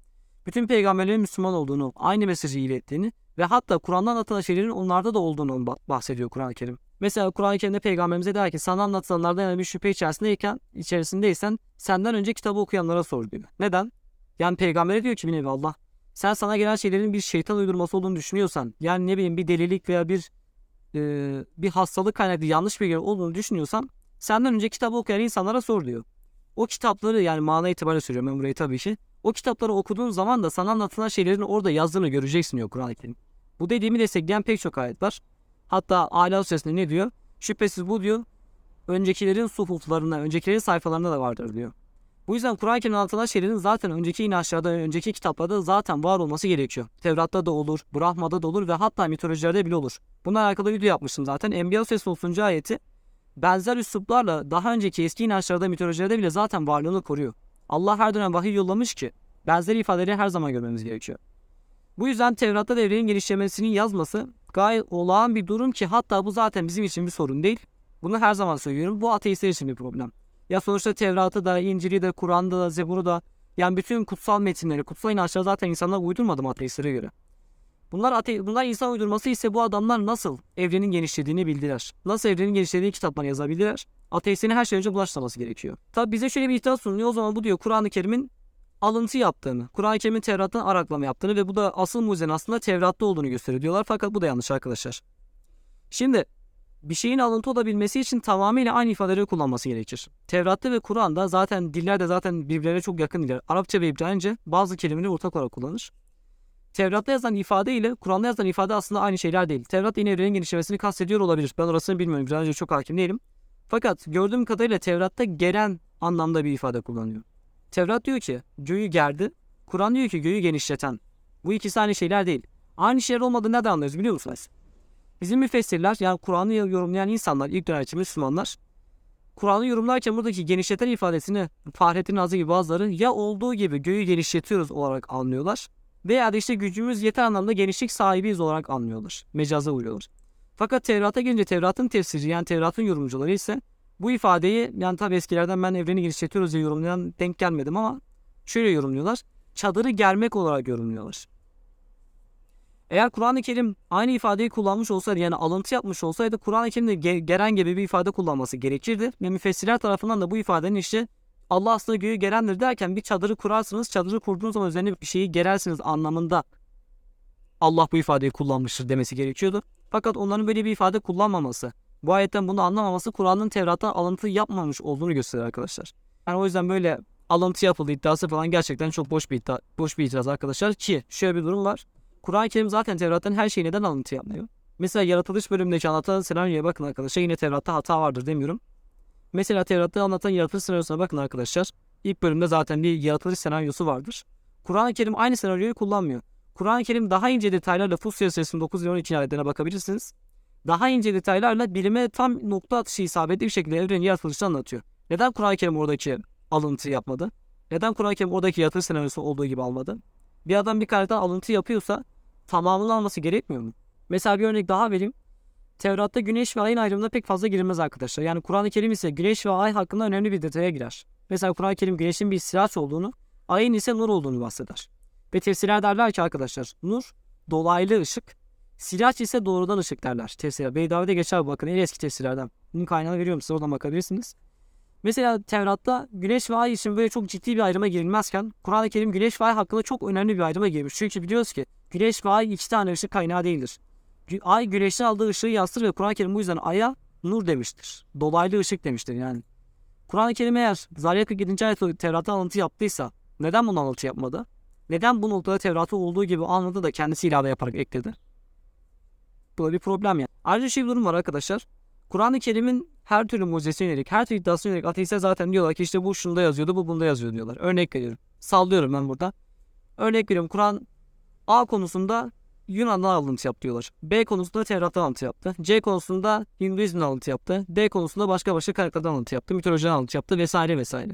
Bütün peygamberlerin Müslüman olduğunu, aynı mesajı ilettiğini ve hatta Kur'an'da anlatılan şeylerin onlarda da olduğunu bahsediyor Kur'an-ı Kerim. Mesela Kur'an-ı Kerim'de peygamberimize der ki sana anlatılanlardan yani bir şüphe içerisindeyken, içerisindeysen senden önce kitabı okuyanlara sor diyor. Neden? Yani peygambere diyor ki bir nevi Allah. Sen sana gelen şeylerin bir şeytan uydurması olduğunu düşünüyorsan, yani ne bileyim bir delilik veya bir e, bir hastalık kaynaklı yanlış bilgi olduğunu düşünüyorsan senden önce kitabı okuyan insanlara sor diyor. O kitapları yani mana itibariyle söylüyorum ben burayı tabii ki. O kitapları okuduğun zaman da sana anlatılan şeylerin orada yazdığını göreceksin diyor Kur'an-ı Kerim. Bu dediğimi destekleyen pek çok ayet var. Hatta Ala Suresinde ne diyor? Şüphesiz bu diyor öncekilerin suhuflarında, öncekilerin sayfalarında da vardır diyor. Bu yüzden Kur'an-ı Kerim'de anlatılan şeylerin zaten önceki inançlarda, önceki kitaplarda zaten var olması gerekiyor. Tevrat'ta da olur, Brahma'da da olur ve hatta mitolojilerde bile olur. Bununla alakalı video yapmıştım zaten. Enbiya Suresi 30. ayeti benzer üsluplarla daha önceki eski inançlarda, mitolojilerde bile zaten varlığını koruyor. Allah her dönem vahiy yollamış ki benzer ifadeleri her zaman görmemiz gerekiyor. Bu yüzden Tevrat'ta devrenin genişlemesinin yazması gayet olağan bir durum ki hatta bu zaten bizim için bir sorun değil. Bunu her zaman söylüyorum. Bu ateistler için bir problem. Ya sonuçta Tevrat'ı da, İncil'i de, Kur'an'da da, Zebur'u da yani bütün kutsal metinleri, kutsal inançları zaten insanlar uydurmadı mı ateistlere göre? Bunlar, ate bunlar insan uydurması ise bu adamlar nasıl evrenin genişlediğini bildiler. Nasıl evrenin genişlediğini kitaplar yazabildiler. Ateistlerin her şey önce bulaşmaması gerekiyor. Tabi bize şöyle bir iddia sunuluyor. O zaman bu diyor Kur'an-ı Kerim'in alıntı yaptığını, Kur'an-ı Kerim'in Tevrat'tan araklama yaptığını ve bu da asıl mucizenin aslında Tevrat'ta olduğunu gösteriyor diyorlar. Fakat bu da yanlış arkadaşlar. Şimdi bir şeyin alıntı olabilmesi için tamamıyla aynı ifadeleri kullanması gerekir. Tevrat'ta ve Kur'an'da zaten diller de zaten birbirlerine çok yakın diller. Arapça ve İbranice bazı kelimeleri ortak olarak kullanır. Tevrat'ta yazılan ifade ile Kur'an'da yazılan ifade aslında aynı şeyler değil. Tevrat yine evrenin genişlemesini kastediyor olabilir. Ben orasını bilmiyorum. İbranice çok hakim değilim. Fakat gördüğüm kadarıyla Tevrat'ta gelen anlamda bir ifade kullanıyor. Tevrat diyor ki göğü gerdi. Kur'an diyor ki göğü genişleten. Bu ikisi aynı şeyler değil. Aynı şeyler olmadığını nereden anlıyoruz biliyor musunuz? Bizim müfessirler yani Kur'an'ı yorumlayan insanlar, ilk dönemci Müslümanlar Kur'an'ı yorumlarken buradaki genişleten ifadesini Fahrettin Nazı gibi bazıları ya olduğu gibi göğü genişletiyoruz olarak anlıyorlar veya da işte gücümüz yeter anlamda genişlik sahibiyiz olarak anlıyorlar. Mecaza uğruyorlar. Fakat Tevrat'a gelince Tevrat'ın tefsiri yani Tevrat'ın yorumcuları ise bu ifadeyi yani tabi eskilerden ben evreni genişletiyoruz diye yorumlayan denk gelmedim ama şöyle yorumluyorlar. Çadırı germek olarak yorumluyorlar. Eğer Kur'an-ı Kerim aynı ifadeyi kullanmış olsaydı yani alıntı yapmış olsaydı Kur'an-ı Kerim'de ge- geren gibi bir ifade kullanması gerekirdi. Ve müfessirler tarafından da bu ifadenin işte Allah aslında göğü gerendir derken bir çadırı kurarsınız, çadırı kurduğunuz zaman üzerine bir şeyi gerersiniz anlamında Allah bu ifadeyi kullanmıştır demesi gerekiyordu. Fakat onların böyle bir ifade kullanmaması, bu ayetten bunu anlamaması Kur'an'ın Tevrat'tan alıntı yapmamış olduğunu gösteriyor arkadaşlar. Yani o yüzden böyle alıntı yapıldı iddiası falan gerçekten çok boş bir iddia, boş bir itiraz arkadaşlar ki şöyle bir durum var. Kur'an-ı Kerim zaten Tevrat'tan her şeyi neden alıntı yapmıyor? Mesela yaratılış bölümündeki anlatan senaryoya bakın arkadaşlar. Yine Tevrat'ta hata vardır demiyorum. Mesela Tevrat'ta anlatan yaratılış senaryosuna bakın arkadaşlar. İlk bölümde zaten bir yaratılış senaryosu vardır. Kur'an-ı Kerim aynı senaryoyu kullanmıyor. Kur'an-ı Kerim daha ince detaylarla Fusya Suresinin 9 ve 12 ayetlerine bakabilirsiniz. Daha ince detaylarla bilime tam nokta atışı isabetli bir şekilde evrenin yaratılışını anlatıyor. Neden Kur'an-ı Kerim oradaki alıntı yapmadı? Neden Kur'an-ı Kerim oradaki yaratılış senaryosu olduğu gibi almadı? Bir adam bir kaynaktan alıntı yapıyorsa tamamını alması gerekmiyor mu? Mesela bir örnek daha vereyim. Tevrat'ta güneş ve ayın ayrımına pek fazla girilmez arkadaşlar. Yani Kur'an-ı Kerim ise güneş ve ay hakkında önemli bir detaya girer. Mesela Kur'an-ı Kerim güneşin bir siraç olduğunu, ayın ise nur olduğunu bahseder. Ve tefsirler derler ki arkadaşlar nur dolaylı ışık, siraç ise doğrudan ışık derler. Tefsirler. Beydavi'de geçer bakın en eski tefsirlerden. Bunun kaynağını veriyorum size oradan bakabilirsiniz. Mesela Tevrat'ta güneş ve ay için böyle çok ciddi bir ayrıma girilmezken Kur'an-ı Kerim güneş ve ay hakkında çok önemli bir ayrıma girmiş. Çünkü biliyoruz ki güneş ve ay iki tane ışık kaynağı değildir. Ay güneşten aldığı ışığı yansıtır ve Kur'an-ı Kerim bu yüzden aya nur demiştir. Dolaylı ışık demiştir yani. Kur'an-ı Kerim eğer Zariyat 47. ayet Tevrat'ta alıntı yaptıysa neden bunu alıntı yapmadı? Neden bu noktada Tevrat'ta olduğu gibi anladı da kendisi ilave yaparak ekledi? Bu da bir problem yani. Ayrıca şey bir durum var arkadaşlar. Kur'an-ı Kerim'in her türlü mucizesine yönelik, her türlü iddiasına yönelik ateistler zaten diyorlar ki işte bu şunda yazıyordu, bu bunda yazıyor diyorlar. Örnek veriyorum. Sallıyorum ben burada. Örnek veriyorum Kur'an A konusunda Yunan'dan alıntı yap diyorlar. B konusunda Tevrat'tan alıntı yaptı. C konusunda Hinduizm'den alıntı yaptı. D konusunda başka başka kaynaklardan alıntı yaptı. Mitolojiden alıntı yaptı vesaire vesaire.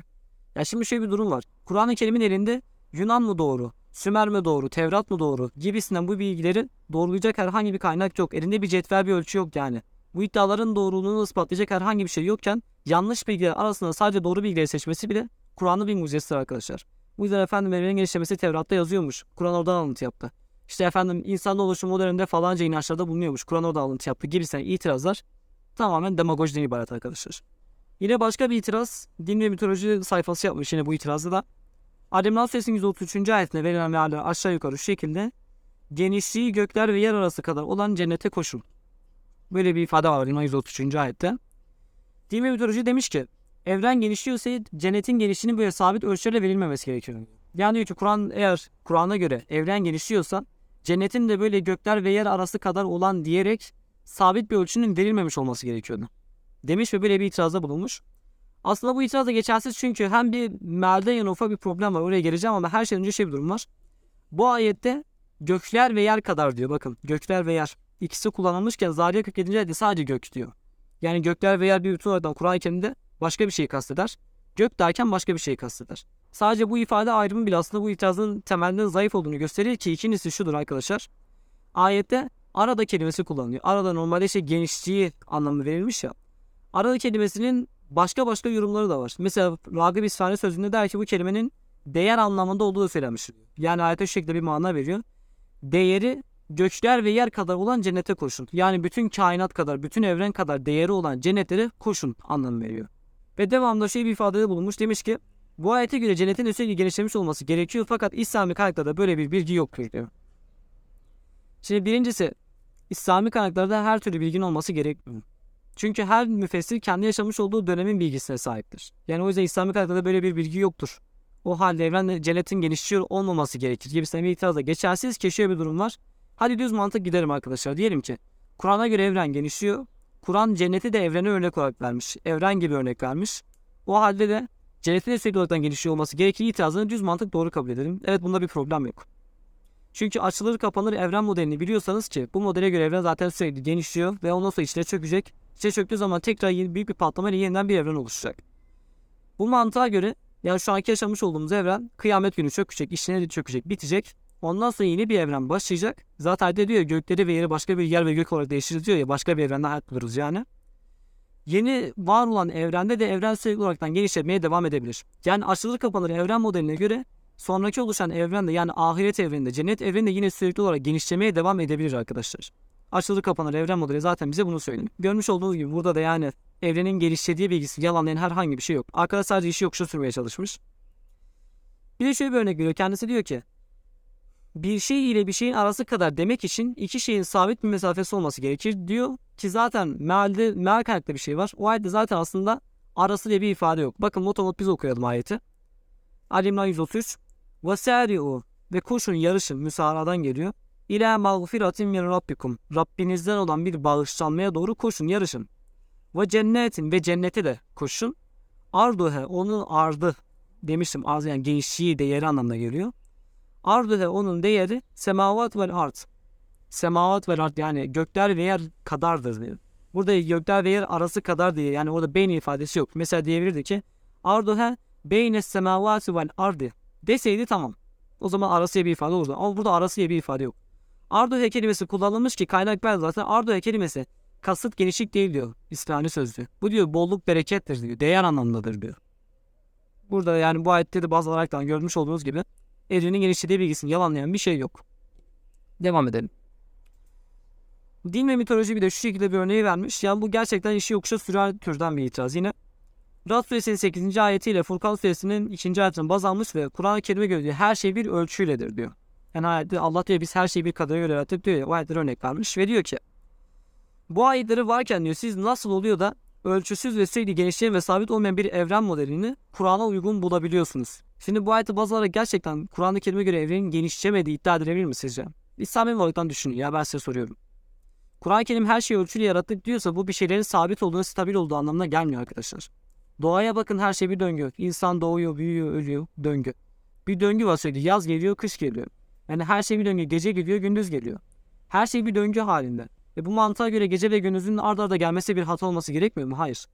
Ya şimdi şöyle bir durum var. Kur'an-ı Kerim'in elinde Yunan mı doğru, Sümer mi doğru, Tevrat mı doğru gibisinden bu bilgileri doğrulayacak herhangi bir kaynak yok. Elinde bir cetvel bir ölçü yok yani. Bu iddiaların doğruluğunu ispatlayacak herhangi bir şey yokken yanlış bilgiler arasında sadece doğru bilgileri seçmesi bile Kur'an'ın bir mucizesidir arkadaşlar. Bu yüzden efendim evrenin genişlemesi Tevrat'ta yazıyormuş. Kur'an oradan alıntı yaptı. İşte efendim insan oluşumu döneminde falanca inançlarda bulunuyormuş. Kur'an oradan alıntı yaptı gibisinden itirazlar tamamen demagojiden ibaret arkadaşlar. Yine başka bir itiraz din ve mitoloji sayfası yapmış yine bu itirazı da. Adem Suresinin 133. ayetinde verilen mealler aşağı yukarı şu şekilde genişliği gökler ve yer arası kadar olan cennete koşun. Böyle bir ifade var Adem 133. ayette. Din ve mitoloji demiş ki evren genişliyorsa cennetin genişliğinin böyle sabit ölçülerle verilmemesi gerekiyor. Yani diyor ki Kur'an eğer Kur'an'a göre evren genişliyorsa cennetin de böyle gökler ve yer arası kadar olan diyerek sabit bir ölçünün verilmemiş olması gerekiyordu. Demiş ve böyle bir itirazda bulunmuş. Aslında bu itiraz da geçersiz çünkü hem bir mealde yanı bir problem var oraya geleceğim ama her şeyden önce şey bir durum var. Bu ayette gökler ve yer kadar diyor bakın gökler ve yer. İkisi kullanılmışken Zariyat 47. ayette sadece gök diyor. Yani gökler ve yer bir bütün olarak Kur'an-ı Kerim'de başka bir şey kasteder. Gök derken başka bir şey kasteder. Sadece bu ifade ayrımı bile aslında bu itirazın temelinin zayıf olduğunu gösterir ki ikincisi şudur arkadaşlar. Ayette arada kelimesi kullanılıyor. Arada normalde şey genişliği anlamı verilmiş ya. Arada kelimesinin başka başka yorumları da var. Mesela Ragıp İsfahane sözünde der ki bu kelimenin değer anlamında olduğu söylenmiş. Yani ayete şu şekilde bir mana veriyor. Değeri göçler ve yer kadar olan cennete koşun. Yani bütün kainat kadar, bütün evren kadar değeri olan cennetlere koşun anlamı veriyor. Ve devamında şey bir ifadede bulunmuş. Demiş ki bu ayete göre cennetin sürekli genişlemiş olması gerekiyor fakat İslami kaynaklarda böyle bir bilgi yok diyor. Şimdi birincisi İslami kaynaklarda her türlü bilginin olması gerekmiyor. Çünkü her müfessir kendi yaşamış olduğu dönemin bilgisine sahiptir. Yani o yüzden İslami kaynaklarda böyle bir bilgi yoktur. O halde evrende cennetin genişliyor olmaması gerekir gibisinden bir itirazla geçersiz şöyle bir durum var. Hadi düz mantık giderim arkadaşlar. Diyelim ki Kur'an'a göre evren genişliyor. Kur'an cenneti de evrene örnek olarak vermiş. Evren gibi örnek vermiş. O halde de de sürekli olarak genişliyor olması gerekir itirazını düz mantık doğru kabul edelim. Evet bunda bir problem yok. Çünkü açılır kapanır evren modelini biliyorsanız ki bu modele göre evren zaten sürekli genişliyor ve ondan sonra içine çökecek. İçine çöktüğü zaman tekrar yeni, büyük bir patlamayla yeniden bir evren oluşacak. Bu mantığa göre yani şu anki yaşamış olduğumuz evren kıyamet günü çökecek, içine de çökecek, bitecek. Ondan sonra yeni bir evren başlayacak. Zaten de diyor gökleri ve yeri başka bir yer ve gök olarak değiştiririz diyor ya başka bir evrende hayat buluruz yani. Yeni var olan evrende de evren sürekli olarak genişlemeye devam edebilir. Yani açılır kapanır evren modeline göre sonraki oluşan evrende yani ahiret evreninde, cennet evreninde yine sürekli olarak genişlemeye devam edebilir arkadaşlar. Açılır kapanır evren modeli zaten bize bunu söylüyor. Görmüş olduğunuz gibi burada da yani evrenin genişlediği bilgisi yalanlayan herhangi bir şey yok. Arkadaş sadece işi yokuşa sürmeye çalışmış. Bir de şöyle bir örnek veriyor. Kendisi diyor ki bir şey ile bir şeyin arası kadar demek için iki şeyin sabit bir mesafesi olması gerekir diyor ki zaten mealde, meal kaynaklı bir şey var. O ayette zaten aslında arası diye bir ifade yok. Bakın motomot biz okuyalım ayeti. Ali İmran 133 Vesari'u ve koşun yarışın müsaradan geliyor. İlâ mağfiratin min rabbikum. Rabbinizden olan bir bağışlanmaya doğru koşun, yarışın. Ve cennetin ve cennete de koşun. Arduhe onun ardı demiştim az yani genişliği değeri anlamına geliyor. Arduhe onun değeri semavat vel art. Semavat vel art yani gökler ve yer kadardır diyor. Burada gökler ve yer arası kadar diye yani orada beyin ifadesi yok. Mesela diyebilirdi ki arduhe beyne semavati vel ardi deseydi tamam. O zaman arası bir ifade olurdu. Ama burada arası bir ifade yok. Arduhe kelimesi kullanılmış ki kaynak ben zaten Arduhe kelimesi kasıt genişlik değil diyor İslami sözlüğü. Bu diyor bolluk berekettir diyor. Değer anlamındadır diyor. Burada yani bu ayette de bazı olaraktan görmüş olduğunuz gibi evrenin genişlediği bilgisini yalanlayan bir şey yok. Devam edelim. Din ve mitoloji bir de şu şekilde bir örneği vermiş. Yani bu gerçekten işi yokuşa sürer türden bir itiraz. Yine Rad suresinin 8. ayetiyle Furkan suresinin 2. ayetini baz almış ve Kur'an-ı Kerim'e göre diyor, her şey bir ölçüyledir diyor. Yani ayette Allah diyor biz her şeyi bir kadere göre yarattık diyor ya. O ayetleri örnek vermiş ve diyor ki bu ayetleri varken diyor siz nasıl oluyor da ölçüsüz ve sürekli genişleyen ve sabit olmayan bir evren modelini Kur'an'a uygun bulabiliyorsunuz. Şimdi bu ayeti baz alarak gerçekten Kur'an-ı Kerim'e göre evrenin genişlemediği iddia edilebilir mi sizce? İslami olaraktan düşünün ya ben size soruyorum. Kur'an-ı Kerim her şeyi ölçülü yarattık diyorsa bu bir şeylerin sabit olduğunu, stabil olduğu anlamına gelmiyor arkadaşlar. Doğaya bakın her şey bir döngü. İnsan doğuyor, büyüyor, ölüyor, döngü. Bir döngü var sürekli. Yaz geliyor, kış geliyor. Yani her şey bir döngü. Gece geliyor, gündüz geliyor. Her şey bir döngü halinde. Ve bu mantığa göre gece ve gündüzün ard arda gelmesi bir hata olması gerekmiyor mu? Hayır.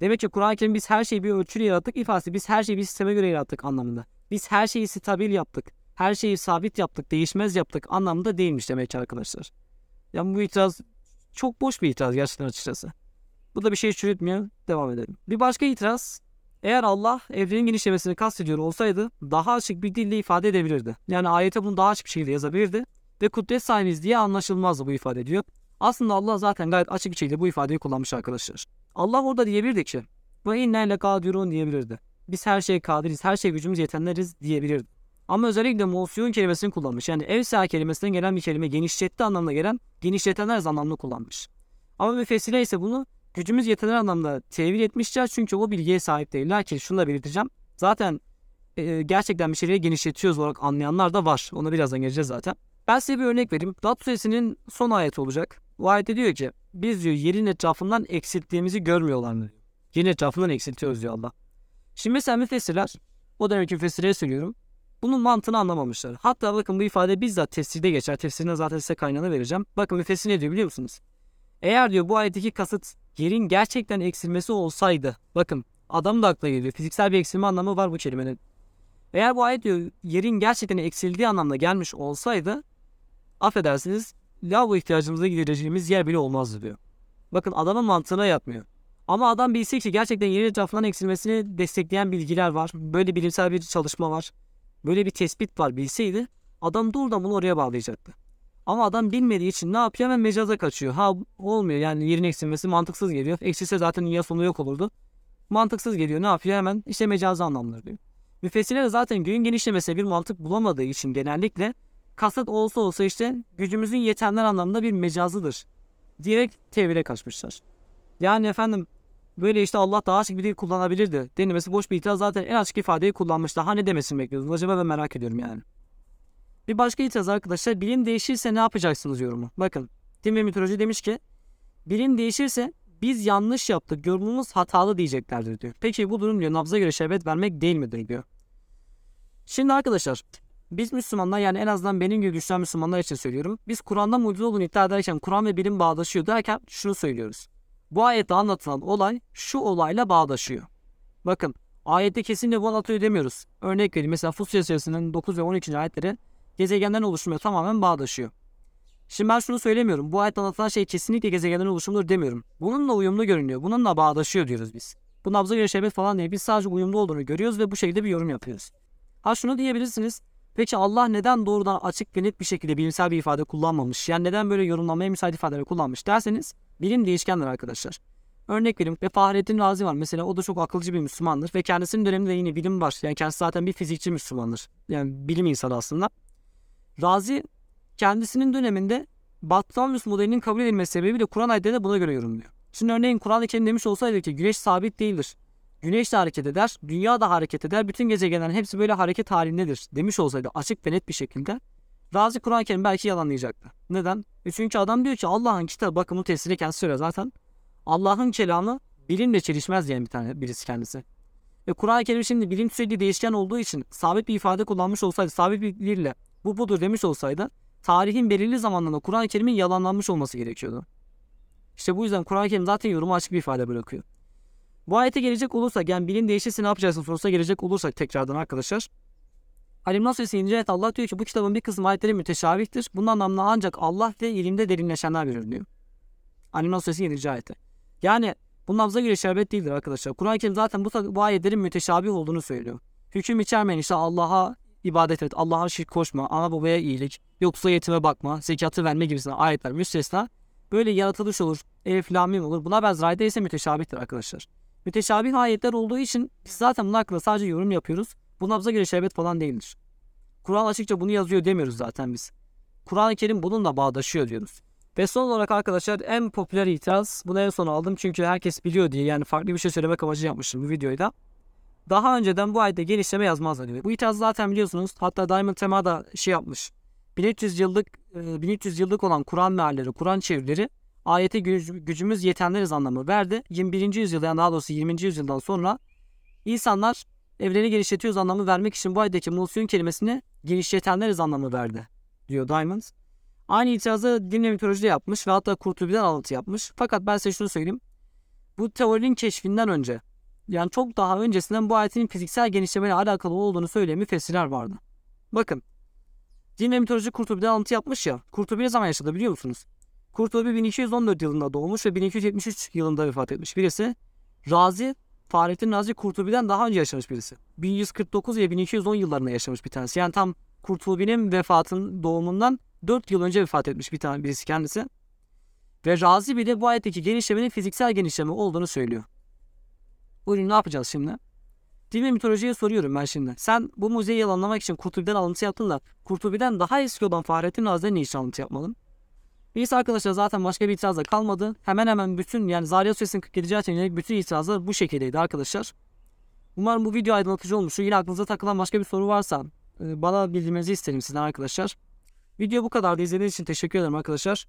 Demek ki Kur'an-ı Kerim biz her şeyi bir ölçüyle yarattık ifadesi. Biz her şeyi bir sisteme göre yarattık anlamında. Biz her şeyi stabil yaptık. Her şeyi sabit yaptık, değişmez yaptık anlamında değilmiş demek ki arkadaşlar. Yani bu itiraz çok boş bir itiraz gerçekten açıkçası. Bu da bir şey çürütmüyor. Devam edelim. Bir başka itiraz. Eğer Allah evrenin genişlemesini kastediyor olsaydı daha açık bir dille ifade edebilirdi. Yani ayete bunu daha açık bir şekilde yazabilirdi. Ve kudret sahibiz diye anlaşılmazdı bu ifade diyor. Aslında Allah zaten gayet açık bir şekilde bu ifadeyi kullanmış arkadaşlar. Allah orada diyebilirdi ki ve inneyle kadirun diyebilirdi. Biz her şeye kadiriz, her şeye gücümüz yetenleriz diyebilirdi. Ama özellikle Musiyun kelimesini kullanmış. Yani evsa kelimesinden gelen bir kelime genişletti anlamına gelen genişletenler anlamda kullanmış. Ama müfessirler ise bunu gücümüz yetenler anlamda tevil etmişler çünkü o bilgiye sahip değil. Lakin şunu da belirteceğim. Zaten e, gerçekten bir şeyleri genişletiyoruz olarak anlayanlar da var. Ona birazdan geleceğiz zaten. Ben size bir örnek vereyim. Dat suresinin son ayeti olacak. Bu ayette diyor ki biz diyor yerin etrafından eksilttiğimizi görmüyorlar mı? Yerin etrafından eksiltiyoruz diyor Allah. Şimdi mesela müfessirler, o dönemki müfessirlere söylüyorum. Bunun mantığını anlamamışlar. Hatta bakın bu ifade bizzat tefsirde geçer. Tefsirine zaten size kaynağını vereceğim. Bakın müfessir ne diyor biliyor musunuz? Eğer diyor bu ayetteki kasıt yerin gerçekten eksilmesi olsaydı. Bakın adam da akla geliyor. Fiziksel bir eksilme anlamı var bu kelimenin. Eğer bu ayet diyor yerin gerçekten eksildiği anlamda gelmiş olsaydı affedersiniz lavabo ihtiyacımıza gidereceğimiz yer bile olmazdı diyor. Bakın adamın mantığına yatmıyor. Ama adam bilse ki gerçekten yerin etrafından eksilmesini destekleyen bilgiler var. Böyle bilimsel bir çalışma var. Böyle bir tespit var bilseydi adam doğrudan bunu oraya bağlayacaktı. Ama adam bilmediği için ne yapıyor hemen mecaza kaçıyor. Ha olmuyor yani yerin eksilmesi mantıksız geliyor. Eksilse zaten ya sonu yok olurdu. Mantıksız geliyor ne yapıyor hemen işte mecazi anlamları diyor. Müfessirler zaten göğün genişlemesine bir mantık bulamadığı için genellikle kasıt olsa olsa işte gücümüzün yetenler anlamında bir mecazıdır. Diyerek tevhile kaçmışlar. Yani efendim böyle işte Allah daha açık bir dil kullanabilirdi. Denilmesi boş bir itiraz zaten en açık ifadeyi kullanmış. Daha ne demesini bekliyordunuz acaba ben merak ediyorum yani. Bir başka itiraz arkadaşlar bilim değişirse ne yapacaksınız yorumu. Bakın din ve mitoloji demiş ki bilim değişirse biz yanlış yaptık yorumumuz hatalı diyeceklerdir diyor. Peki bu durum diyor nabza göre şerbet vermek değil midir diyor. Şimdi arkadaşlar biz Müslümanlar yani en azından benim gibi düşünen Müslümanlar için söylüyorum. Biz Kur'an'da mucize olduğunu iddia ederken Kur'an ve bilim bağdaşıyor derken şunu söylüyoruz. Bu ayette anlatılan olay şu olayla bağdaşıyor. Bakın ayette kesinlikle bu anlatıyor demiyoruz. Örnek vereyim mesela Fussiye Suresinin 9 ve 12. ayetleri gezegenden oluşmuyor tamamen bağdaşıyor. Şimdi ben şunu söylemiyorum. Bu ayette anlatılan şey kesinlikle gezegenden oluşumdur demiyorum. Bununla uyumlu görünüyor. Bununla bağdaşıyor diyoruz biz. Bu nabza göre şerbet falan değil. Biz sadece uyumlu olduğunu görüyoruz ve bu şekilde bir yorum yapıyoruz. Ha şunu diyebilirsiniz. Peki Allah neden doğrudan açık ve net bir şekilde bilimsel bir ifade kullanmamış? Yani neden böyle yorumlamaya müsait ifadeler kullanmış derseniz bilim değişkendir arkadaşlar. Örnek vereyim ve Fahrettin Razi var. Mesela o da çok akılcı bir Müslümandır ve kendisinin döneminde yine bilim var. Yani kendisi zaten bir fizikçi Müslümandır. Yani bilim insanı aslında. Razi kendisinin döneminde Batlamyus modelinin kabul edilmesi sebebiyle Kur'an ayetleri de buna göre yorumluyor. Şimdi örneğin Kur'an-ı Kerim demiş olsaydı ki güneş sabit değildir. Güneş de hareket eder, dünya da hareket eder, bütün gezegenlerin hepsi böyle hareket halindedir demiş olsaydı açık ve net bir şekilde Razi Kur'an-ı Kerim belki yalanlayacaktı. Neden? E çünkü adam diyor ki Allah'ın kitabı bakın bu tefsiri kendisi söylüyor zaten. Allah'ın kelamı bilimle çelişmez diyen bir tane birisi kendisi. Ve Kur'an-ı Kerim şimdi bilim sürekli değişken olduğu için sabit bir ifade kullanmış olsaydı, sabit bir bilgiyle bu budur demiş olsaydı tarihin belirli zamanlarında Kur'an-ı Kerim'in yalanlanmış olması gerekiyordu. İşte bu yüzden Kur'an-ı Kerim zaten yoruma açık bir ifade bırakıyor. Bu ayete gelecek olursak yani bilim değişirse ne yapacaksın sorusuna gelecek olursak tekrardan arkadaşlar. Alimran Suresi 7. ayet Allah diyor ki bu kitabın bir kısmı ayetleri müteşabihtir. Bunun anlamına ancak Allah ve ilimde derinleşenler verir diyor. Alimran Suresi 7. ayeti. Yani bu nabza göre şerbet değildir arkadaşlar. Kur'an-ı Kerim zaten bu, bu ayetlerin müteşabih olduğunu söylüyor. Hüküm içermeyen işte Allah'a ibadet et, Allah'a şirk koşma, ana babaya iyilik, yoksa yetime bakma, zekatı verme gibisinden ayetler müstesna. Böyle yaratılış olur, elif lamim olur. Buna benzer ayetler ise müteşabihtir arkadaşlar. Müteşabih ayetler olduğu için biz zaten bunun hakkında sadece yorum yapıyoruz. Bu nabza göre şerbet falan değildir. Kur'an açıkça bunu yazıyor demiyoruz zaten biz. Kur'an-ı Kerim bununla bağdaşıyor diyoruz. Ve son olarak arkadaşlar en popüler itiraz bunu en son aldım çünkü herkes biliyor diye yani farklı bir şey söylemek amacı yapmıştım bu videoyu da. Daha önceden bu ayette genişleme yazmazlar diyor. Bu itiraz zaten biliyorsunuz hatta Diamond Tema da şey yapmış. 1300 yıllık 1300 yıllık olan Kur'an mealleri, Kur'an çevirileri ayete gücümüz yetenleriz anlamı verdi. 21. yüzyılda yani daha doğrusu 20. yüzyıldan sonra insanlar evreni genişletiyoruz anlamı vermek için bu ayetteki mulsiyon kelimesini genişletenleriz anlamı verdi diyor Diamond. Aynı itirazı din ve mitolojide yapmış ve hatta Kurtubi'den alıntı yapmış. Fakat ben size şunu söyleyeyim. Bu teorinin keşfinden önce yani çok daha öncesinden bu ayetin fiziksel genişlemeyle alakalı olduğunu söyleyen müfessirler vardı. Bakın. Din ve mitoloji Kurtubi'den alıntı yapmış ya. Kurtubi ne zaman yaşadı biliyor musunuz? Kurtubi 1214 yılında doğmuş ve 1273 yılında vefat etmiş birisi. Razi, Fahrettin Razi Kurtubi'den daha önce yaşamış birisi. 1149 ve 1210 yıllarında yaşamış bir tanesi. Yani tam Kurtubi'nin vefatının doğumundan 4 yıl önce vefat etmiş bir tane birisi kendisi. Ve Razi bile bu ayetteki genişlemenin fiziksel genişleme olduğunu söylüyor. Buyurun ne yapacağız şimdi? Din mitolojiye soruyorum ben şimdi. Sen bu müzeyi yalanlamak için Kurtubi'den alıntı yaptın da Kurtubi'den daha eski olan Fahrettin Razi'den ne için alıntı yapmadın? Neyse arkadaşlar zaten başka bir itiraz da kalmadı. Hemen hemen bütün yani Zarya Suresinin 47. ayetine yönelik bütün itirazlar bu şekildeydi arkadaşlar. Umarım bu video aydınlatıcı olmuştur. Yine aklınıza takılan başka bir soru varsa e, bana bildirmenizi isterim sizden arkadaşlar. Video bu kadardı. İzlediğiniz için teşekkür ederim arkadaşlar.